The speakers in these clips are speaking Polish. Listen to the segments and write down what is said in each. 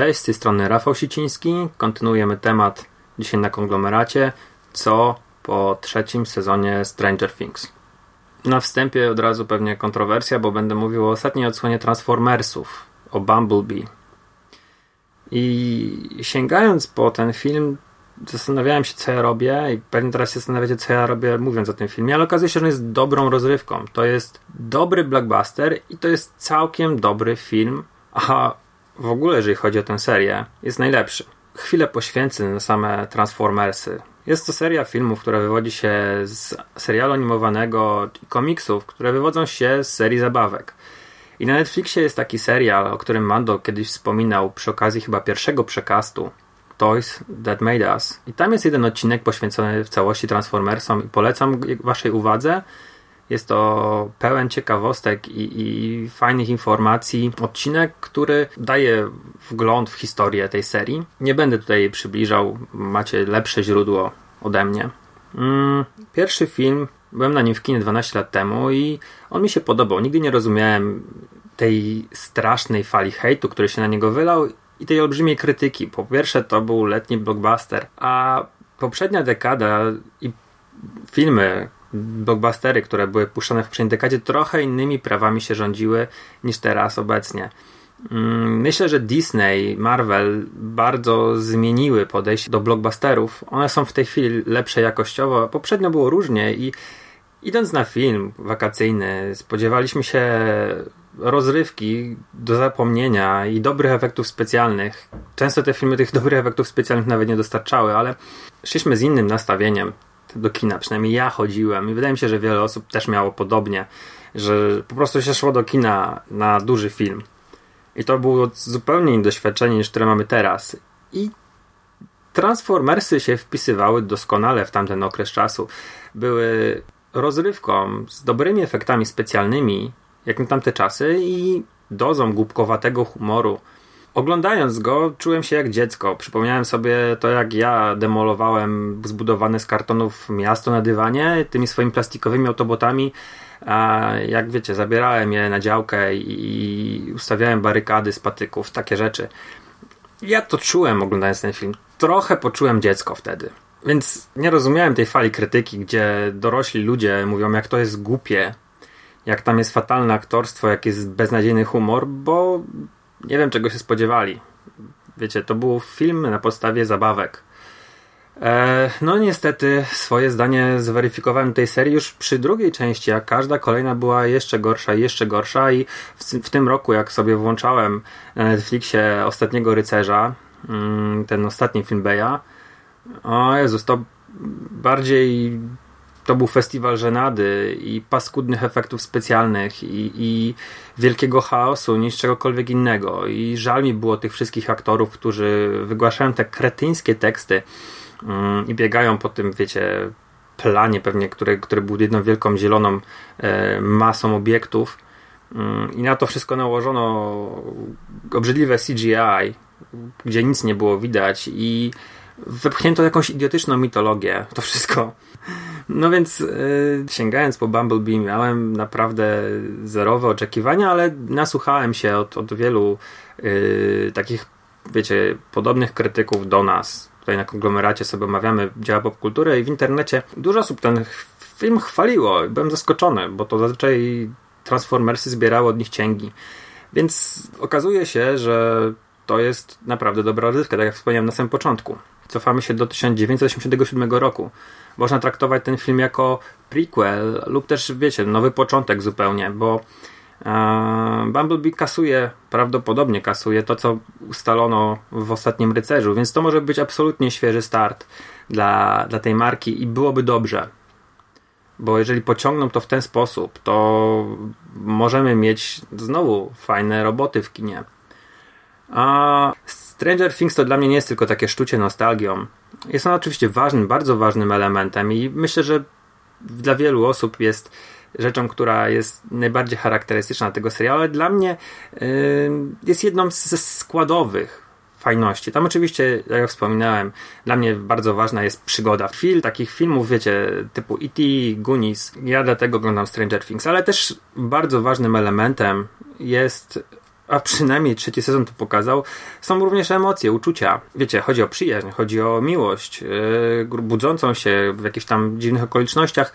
Cześć, z tej strony Rafał Siciński. Kontynuujemy temat dzisiaj na konglomeracie, co po trzecim sezonie Stranger Things. Na wstępie od razu pewnie kontrowersja, bo będę mówił o ostatniej odsłonie Transformersów, o Bumblebee. I sięgając po ten film, zastanawiałem się, co ja robię, i pewnie teraz się zastanawiacie, co ja robię, mówiąc o tym filmie, ale okazuje się, że on jest dobrą rozrywką. To jest dobry blockbuster i to jest całkiem dobry film, a w ogóle, jeżeli chodzi o tę serię, jest najlepszy. Chwilę poświęcę na same Transformersy. Jest to seria filmów, która wywodzi się z serialu animowanego i komiksów, które wywodzą się z serii zabawek. I na Netflixie jest taki serial, o którym Mando kiedyś wspominał przy okazji chyba pierwszego przekastu. Toys That Made Us. I tam jest jeden odcinek poświęcony w całości Transformersom i polecam waszej uwadze. Jest to pełen ciekawostek i, i fajnych informacji. Odcinek, który daje wgląd w historię tej serii. Nie będę tutaj jej przybliżał, macie lepsze źródło ode mnie. Mm, pierwszy film, byłem na nim w kinie 12 lat temu i on mi się podobał. Nigdy nie rozumiałem tej strasznej fali hejtu, który się na niego wylał i tej olbrzymiej krytyki. Po pierwsze, to był letni blockbuster, a poprzednia dekada i filmy, blockbustery, które były puszczane w poprzedniej dekadzie, trochę innymi prawami się rządziły niż teraz obecnie. Mm, Myślę, że Disney, Marvel bardzo zmieniły podejście do blockbusterów. One są w tej chwili lepsze jakościowo. Poprzednio było różnie i idąc na film wakacyjny, spodziewaliśmy się rozrywki do zapomnienia i dobrych efektów specjalnych. Często te filmy tych dobrych efektów specjalnych nawet nie dostarczały, ale szliśmy z innym nastawieniem do kina. Przynajmniej ja chodziłem i wydaje mi się, że wiele osób też miało podobnie, że po prostu się szło do kina na duży film. I to było zupełnie inne doświadczenie niż które mamy teraz. I Transformersy się wpisywały doskonale w tamten okres czasu. Były rozrywką z dobrymi efektami specjalnymi, jak na tamte czasy, i dozą głupkowatego humoru. Oglądając go, czułem się jak dziecko. Przypomniałem sobie to, jak ja demolowałem zbudowane z kartonów miasto na dywanie tymi swoimi plastikowymi autobotami. A jak wiecie, zabierałem je na działkę i ustawiałem barykady z patyków, takie rzeczy. Ja to czułem oglądając ten film. Trochę poczułem dziecko wtedy. Więc nie rozumiałem tej fali krytyki, gdzie dorośli ludzie mówią, jak to jest głupie, jak tam jest fatalne aktorstwo, jak jest beznadziejny humor, bo nie wiem czego się spodziewali. Wiecie, to był film na podstawie zabawek. E, no niestety swoje zdanie zweryfikowałem tej serii już przy drugiej części, a każda kolejna była jeszcze gorsza i jeszcze gorsza i w, w tym roku jak sobie włączałem na Netflixie Ostatniego Rycerza, mm, ten ostatni film Beya, o Jezus, to bardziej to był festiwal żenady i paskudnych efektów specjalnych i, i, wielkiego chaosu niż czegokolwiek innego. I żal mi było tych wszystkich aktorów, którzy wygłaszają te kretyńskie teksty mm, i biegają po tym, wiecie, planie pewnie, który, który był jedną wielką zieloną e, masą obiektów. Mm, I na to wszystko nałożono obrzydliwe CGI, gdzie nic nie było widać i wepchnięto jakąś idiotyczną mitologię. To wszystko. No więc yy, sięgając po Bumblebee miałem naprawdę zerowe oczekiwania, ale nasłuchałem się od, od wielu yy, takich, wiecie, podobnych krytyków do nas. Tutaj na konglomeracie sobie omawiamy dzieła popkultury i w internecie dużo osób ten film chwaliło. Byłem zaskoczony, bo to zazwyczaj Transformersy zbierały od nich cięgi. Więc okazuje się, że to jest naprawdę dobra rozrywka, tak jak wspomniałem na samym początku. Cofamy się do 1987 roku. Można traktować ten film jako prequel lub też, wiecie, nowy początek zupełnie, bo E, Bumblebee kasuje, prawdopodobnie kasuje to, co ustalono w ostatnim rycerzu, więc to może być absolutnie świeży start dla, dla tej marki i byłoby dobrze. Bo jeżeli pociągną to w ten sposób, to możemy mieć znowu fajne roboty w kinie. A Stranger Things to dla mnie nie jest tylko takie sztucie nostalgią. Jest on oczywiście ważnym, bardzo ważnym elementem i myślę, że dla wielu osób jest rzeczą, która jest najbardziej charakterystyczna tego serialu, ale dla mnie yy, jest jedną ze składowych fajności. Tam oczywiście, jak wspominałem, dla mnie bardzo ważna jest przygoda. Film, takich filmów, wiecie, typu E.T., Goonies, ja dlatego oglądam Stranger Things, ale też bardzo ważnym elementem jest a przynajmniej trzeci sezon to pokazał, są również emocje, uczucia. Wiecie, chodzi o przyjaźń, chodzi o miłość, yy, budzącą się w jakichś tam dziwnych okolicznościach,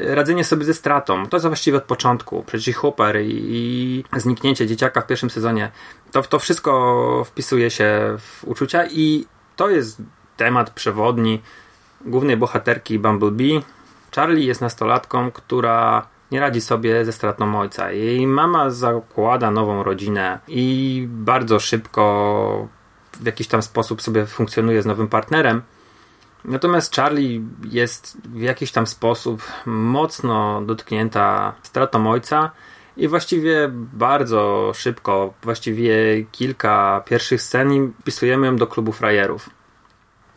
yy, radzenie sobie ze stratą. To jest właściwie od początku. Przecież Hooper i, i zniknięcie dzieciaka w pierwszym sezonie, to, to wszystko wpisuje się w uczucia i to jest temat przewodni głównej bohaterki Bumblebee. Charlie jest nastolatką, która nie radzi sobie ze stratą ojca. Jej mama zakłada nową rodzinę i bardzo szybko w jakiś tam sposób sobie funkcjonuje z nowym partnerem. Natomiast Charlie jest w jakiś tam sposób mocno dotknięta stratą ojca i właściwie bardzo szybko, właściwie kilka pierwszych scen i wpisujemy ją do klubu frajerów.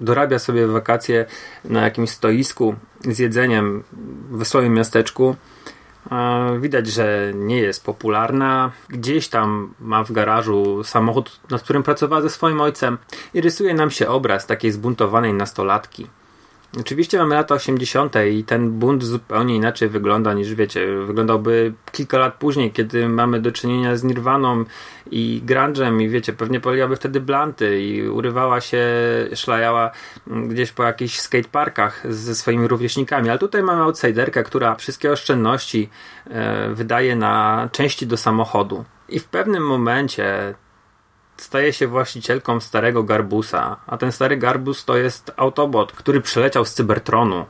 Dorabia sobie wakacje na jakimś stoisku z jedzeniem w swoim miasteczku Widać, że nie jest popularna. Gdzieś tam ma w garażu samochód, nad którym pracowała ze swoim ojcem i rysuje nam się obraz takiej zbuntowanej nastolatki. Oczywiście mamy lata 80. i ten bunt zupełnie inaczej wygląda niż wiecie. Wyglądałby kilka lat później, kiedy mamy do czynienia z Nirwaną i grunge'em i wiecie, pewnie paliłaby wtedy blanty i urywała się, szlajała gdzieś po jakichś skateparkach ze swoimi rówieśnikami. Ale tutaj mamy outsiderkę, która wszystkie oszczędności e, wydaje na części do samochodu. I w pewnym momencie staje się właścicielką starego Garbusa, a ten stary Garbus to jest Autobot, który przyleciał z Cybertronu.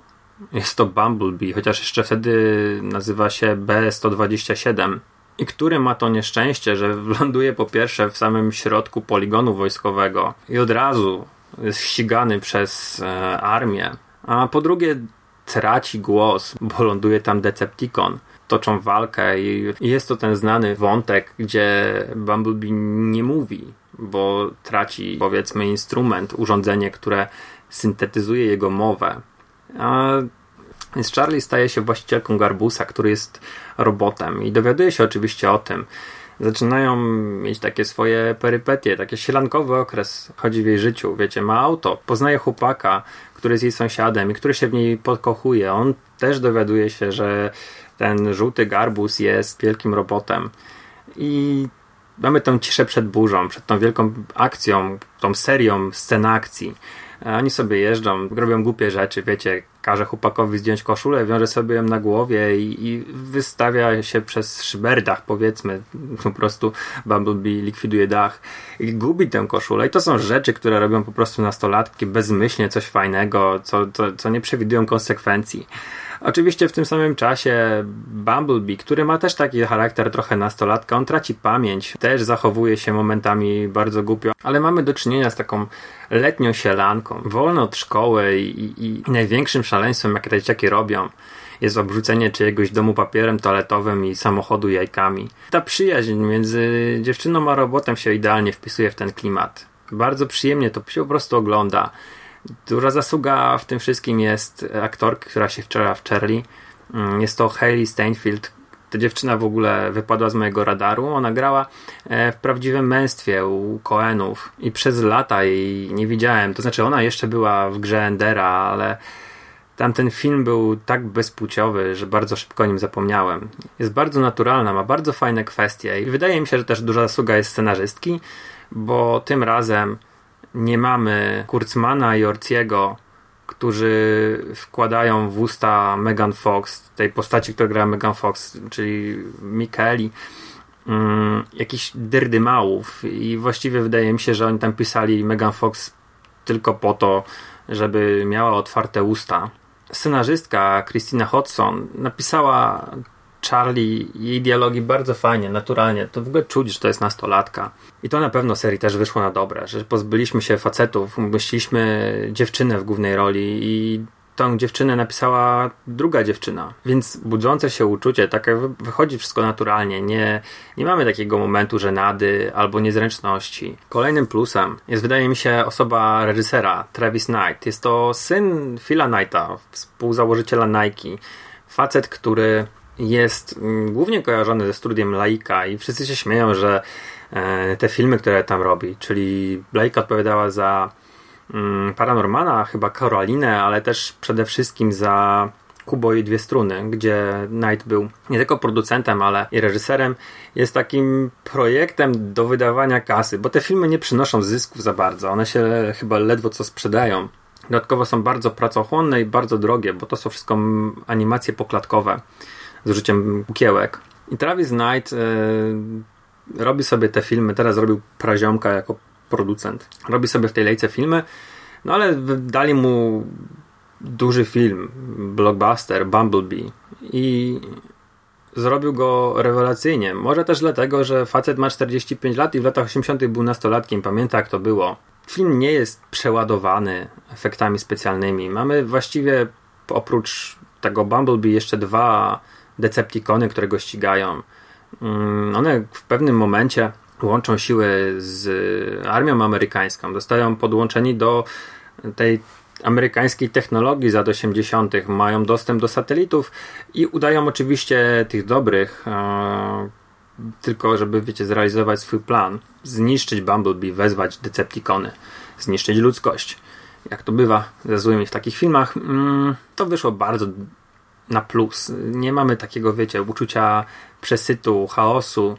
Jest to Bumblebee, chociaż jeszcze wtedy nazywa się B-127 i który ma to nieszczęście, że ląduje po pierwsze w samym środku poligonu wojskowego i od razu jest ścigany przez e, armię, a po drugie traci głos, bo ląduje tam Decepticon toczą walkę i jest to ten znany wątek, gdzie Bumblebee nie mówi, bo traci powiedzmy instrument, urządzenie, które syntetyzuje jego mowę. A więc Charlie staje się właścicielką Garbusa, który jest robotem i dowiaduje się oczywiście o tym. Zaczynają mieć takie swoje perypetie, taki sielankowy okres chodzi w jej życiu. Wiecie, ma auto, poznaje chłopaka, który jest jej sąsiadem i który się w niej podkochuje. On też dowiaduje się, że ten żółty garbus jest wielkim robotem. I mamy tę ciszę przed burzą, przed tą wielką akcją, tą serią scen akcji. Oni sobie jeżdżą, robią głupie rzeczy, wiecie, każe chłopakowi zdjąć koszulę, wiąże sobie ją na głowie i, i wystawia się przez szyberdach, powiedzmy, po prostu Bumblebee likwiduje dach i gubi tę koszulę. I to są rzeczy, które robią po prostu nastolatki bezmyślnie, coś fajnego, co, co, co nie przewidują konsekwencji. Oczywiście w tym samym czasie Bumblebee, który ma też taki charakter trochę nastolatka, on traci pamięć, też zachowuje się momentami bardzo głupio, ale mamy do czynienia z taką letnią sielanką, wolno od szkoły i, i, i największym szaleństwem, jakie te dzieciaki robią jest obrzucenie czyjegoś domu papierem toaletowym i samochodu jajkami. Ta przyjaźń między dziewczyną a robotem się idealnie wpisuje w ten klimat. Bardzo przyjemnie to się po prostu ogląda. Duża zasługa w tym wszystkim jest aktorki, która się wczoraj w Charlie. Mm, jest to Hayley Steinfeld. Ta dziewczyna w ogóle wypadła z mojego radaru. Ona grała e, w prawdziwym męstwie u Coenów i przez lata jej nie widziałem. To znaczy, ona jeszcze była w grze Endera, ale tamten film był tak bezpłciowy, że bardzo szybko o nim zapomniałem. Jest bardzo naturalna, ma bardzo fajne kwestie i wydaje mi się, że też duża zasługa jest scenarzystki, bo tym razem nie mamy Kurzmana i Orciego, którzy wkładają w usta Megan Fox, tej postaci, która gra Megan Fox, czyli Michaeli, um, jakichś derdymałów i właściwie wydaje mi się, że oni tam pisali Megan Fox tylko po to, żeby miała otwarte usta. Scenarzystka Christina Hodson napisała Charlie, jej dialogi bardzo fajnie, naturalnie. To w ogóle czuć, że to jest nastolatka. I to na pewno serii też wyszło na dobre, że pozbyliśmy się facetów, umieściliśmy dziewczynę w głównej roli i tą dziewczynę napisała druga dziewczyna. Więc budzące się uczucie, tak wychodzi wszystko naturalnie. Nie, nie mamy takiego momentu żenady albo niezręczności. Kolejnym plusem jest, wydaje mi się, osoba reżysera, Travis Knight. Jest to syn Phila Knighta, współzałożyciela Nike. Facet, który jest mm, głównie kojarzony ze studiem Laika i wszyscy się śmieją, że e, te filmy, które tam robi, czyli Laika odpowiadała za Paranormana, chyba Karolinę, ale też przede wszystkim za Kubo i dwie struny, gdzie Knight był nie tylko producentem, ale i reżyserem, jest takim projektem do wydawania kasy, bo te filmy nie przynoszą zysków za bardzo, one się chyba ledwo co sprzedają. Dodatkowo są bardzo pracochłonne i bardzo drogie, bo to są wszystko animacje poklatkowe z użyciem kukiełek. I Travis Knight yy, robi sobie te filmy, teraz robił Praziomka jako producent. Robi sobie w tej lejce filmy, no ale dali mu duży film, blockbuster, Bumblebee i zrobił go rewelacyjnie. Może też dlatego, że facet ma 45 lat i w latach 80. był nastolatkiem, pamięta jak to było. Film nie jest przeładowany efektami specjalnymi. Mamy właściwie oprócz tego Bumblebee jeszcze dwa Decepticony, które go ścigają. Mm, one w pewnym momencie łączą siły z armią amerykańską. Zostają podłączeni do tej amerykańskiej technologii z lat 80., mają dostęp do satelitów i udają oczywiście tych dobrych, e, tylko żeby, wiecie, zrealizować swój plan, zniszczyć Bumblebee, wezwać Decepticony, zniszczyć ludzkość. Jak to bywa ze złymi w takich filmach, mm, to wyszło bardzo na plus. Nie mamy takiego, wiecie, uczucia przesytu, chaosu.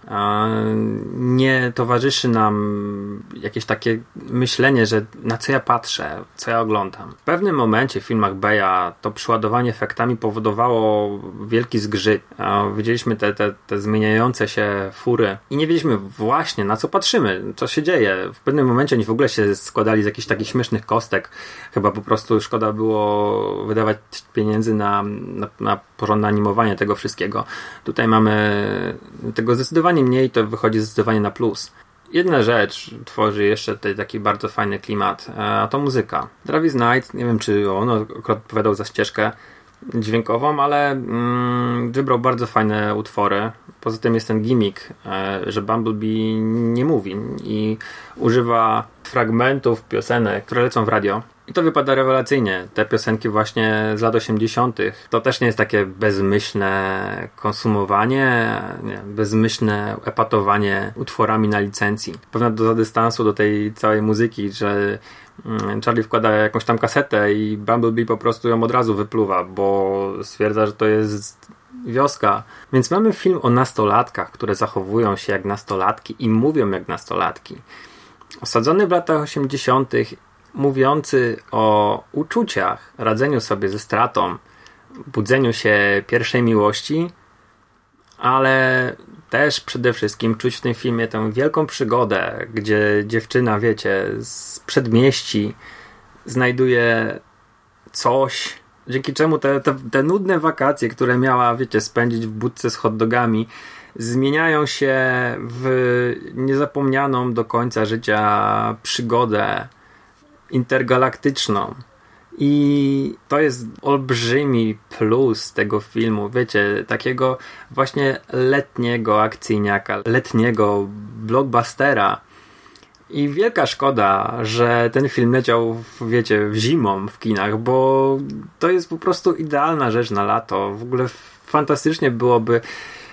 Nie towarzyszy nam jakieś takie myślenie, że na co ja patrzę, co ja oglądam. W pewnym momencie w filmach Beya to przeładowanie efektami powodowało wielki zgrzyt. Widzieliśmy te, te, te zmieniające się fury i nie wiedzieliśmy właśnie na co patrzymy, co się dzieje. W pewnym momencie oni w ogóle się składali z jakichś takich śmiesznych kostek. Chyba po prostu szkoda było wydawać pieniędzy na, na, na porządne animowanie tego wszystkiego. Tutaj mamy tego zdecydowanie mniej, to wychodzi zdecydowanie na plus. Jedna rzecz tworzy jeszcze tutaj taki bardzo fajny klimat, e, a to muzyka. Travis Knight, nie wiem czy on akurat odpowiadał za ścieżkę dźwiękową, ale mm, wybrał bardzo fajne utwory. Poza tym jest ten gimmick, e, że Bumblebee nie mówi i używa fragmentów piosenek, które lecą w radio i to wypada rewelacyjnie. Te piosenki właśnie z lat 80. to też nie jest takie bezmyślne konsumowanie, nie, bezmyślne epatowanie utworami na licencji. Pewna doza dystansu do tej całej muzyki, że mm, Charlie wkłada jakąś tam kasetę i Bumblebee po prostu ją od razu wypluwa, bo stwierdza, że to jest wioska. Więc mamy film o nastolatkach, które zachowują się jak nastolatki i mówią jak nastolatki. Osadzony w latach 80 mówiący o uczuciach, radzeniu sobie ze stratą, budzeniu się pierwszej miłości, ale też przede wszystkim czuć w tym filmie tę wielką przygodę, gdzie dziewczyna, wiecie, z przedmieści znajduje coś, dzięki czemu te, te, te nudne wakacje, które miała, wiecie, spędzić w budce z hotdogami, zmieniają się w niezapomnianą do końca życia przygodę intergalaktyczną. I to jest olbrzymi plus tego filmu, wiecie, takiego właśnie letniego akcyjniaka, letniego blockbustera. I wielka szkoda, że ten film leciał, wiecie, w zimą w kinach, bo to jest po prostu idealna rzecz na lato. W ogóle fantastycznie byłoby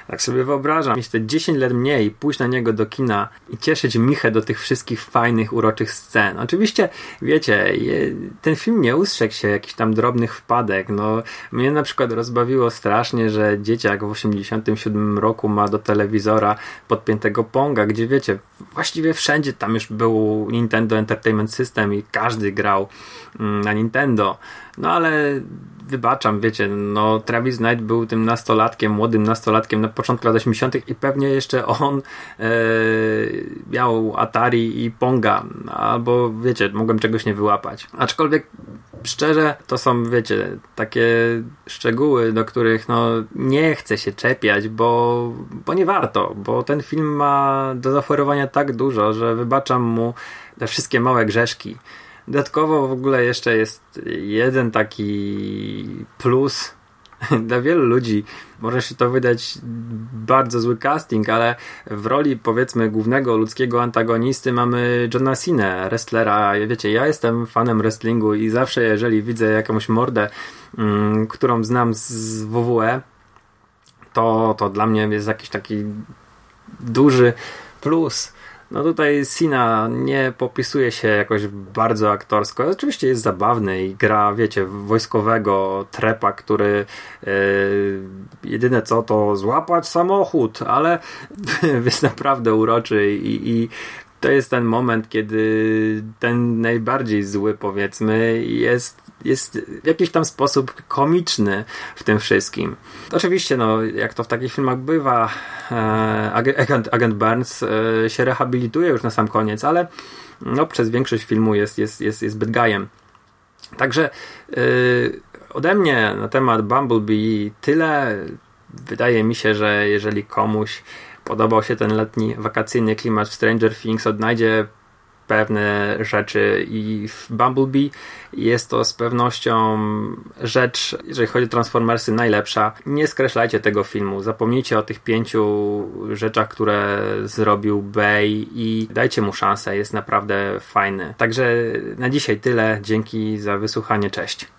tak sobie wyobrażam, mieć te 10 lat mniej, pójść na niego do kina i cieszyć Michę do tych wszystkich fajnych, uroczych scen. Oczywiście, wiecie, ten film nie ustrzegł się jakichś tam drobnych wpadek. No, mnie na przykład rozbawiło strasznie, że dzieciak w 87 roku ma do telewizora podpiętego Ponga, gdzie wiecie, właściwie wszędzie tam już był Nintendo Entertainment System i każdy grał mm, na Nintendo. No ale wybaczam, wiecie, no Travis Knight był tym nastolatkiem, młodym nastolatkiem na początku lat 80. i pewnie jeszcze on e, miał Atari i Ponga, albo wiecie, mogłem czegoś nie wyłapać. Aczkolwiek szczerze, to są, wiecie, takie szczegóły, do których no, nie chcę się czepiać, bo, bo nie warto, bo ten film ma do zaoferowania tak dużo, że wybaczam mu te wszystkie małe grzeszki. Dodatkowo w ogóle jeszcze jest jeden taki plus dla wielu ludzi. Może się to wydać bardzo zły casting, ale w roli powiedzmy głównego ludzkiego antagonisty mamy Johna Cena, wrestlera. Wiecie, ja jestem fanem wrestlingu i zawsze jeżeli widzę jakąś mordę, mm, którą znam z WWE, to, to dla mnie jest jakiś taki duży plus. No tutaj Sina nie popisuje się jakoś bardzo aktorsko. Oczywiście jest zabawny i gra, wiecie, wojskowego trepa, który yy, jedyne co to złapać samochód, ale jest naprawdę uroczy i, i to jest ten moment, kiedy ten najbardziej zły, powiedzmy, jest, jest w jakiś tam sposób komiczny w tym wszystkim. Oczywiście, no, jak to w takich filmach bywa, e, agent, agent Burns e, się rehabilituje już na sam koniec, ale no, przez większość filmu jest, jest, jest, jest bad guyem. Także e, ode mnie na temat Bumblebee tyle. Wydaje mi się, że jeżeli komuś podobał się ten letni, wakacyjny klimat w Stranger Things, odnajdzie pewne rzeczy i w Bumblebee jest to z pewnością rzecz, jeżeli chodzi o Transformersy, najlepsza. Nie skreślajcie tego filmu, zapomnijcie o tych pięciu rzeczach, które zrobił Bay i dajcie mu szansę, jest naprawdę fajny. Także na dzisiaj tyle, dzięki za wysłuchanie, cześć.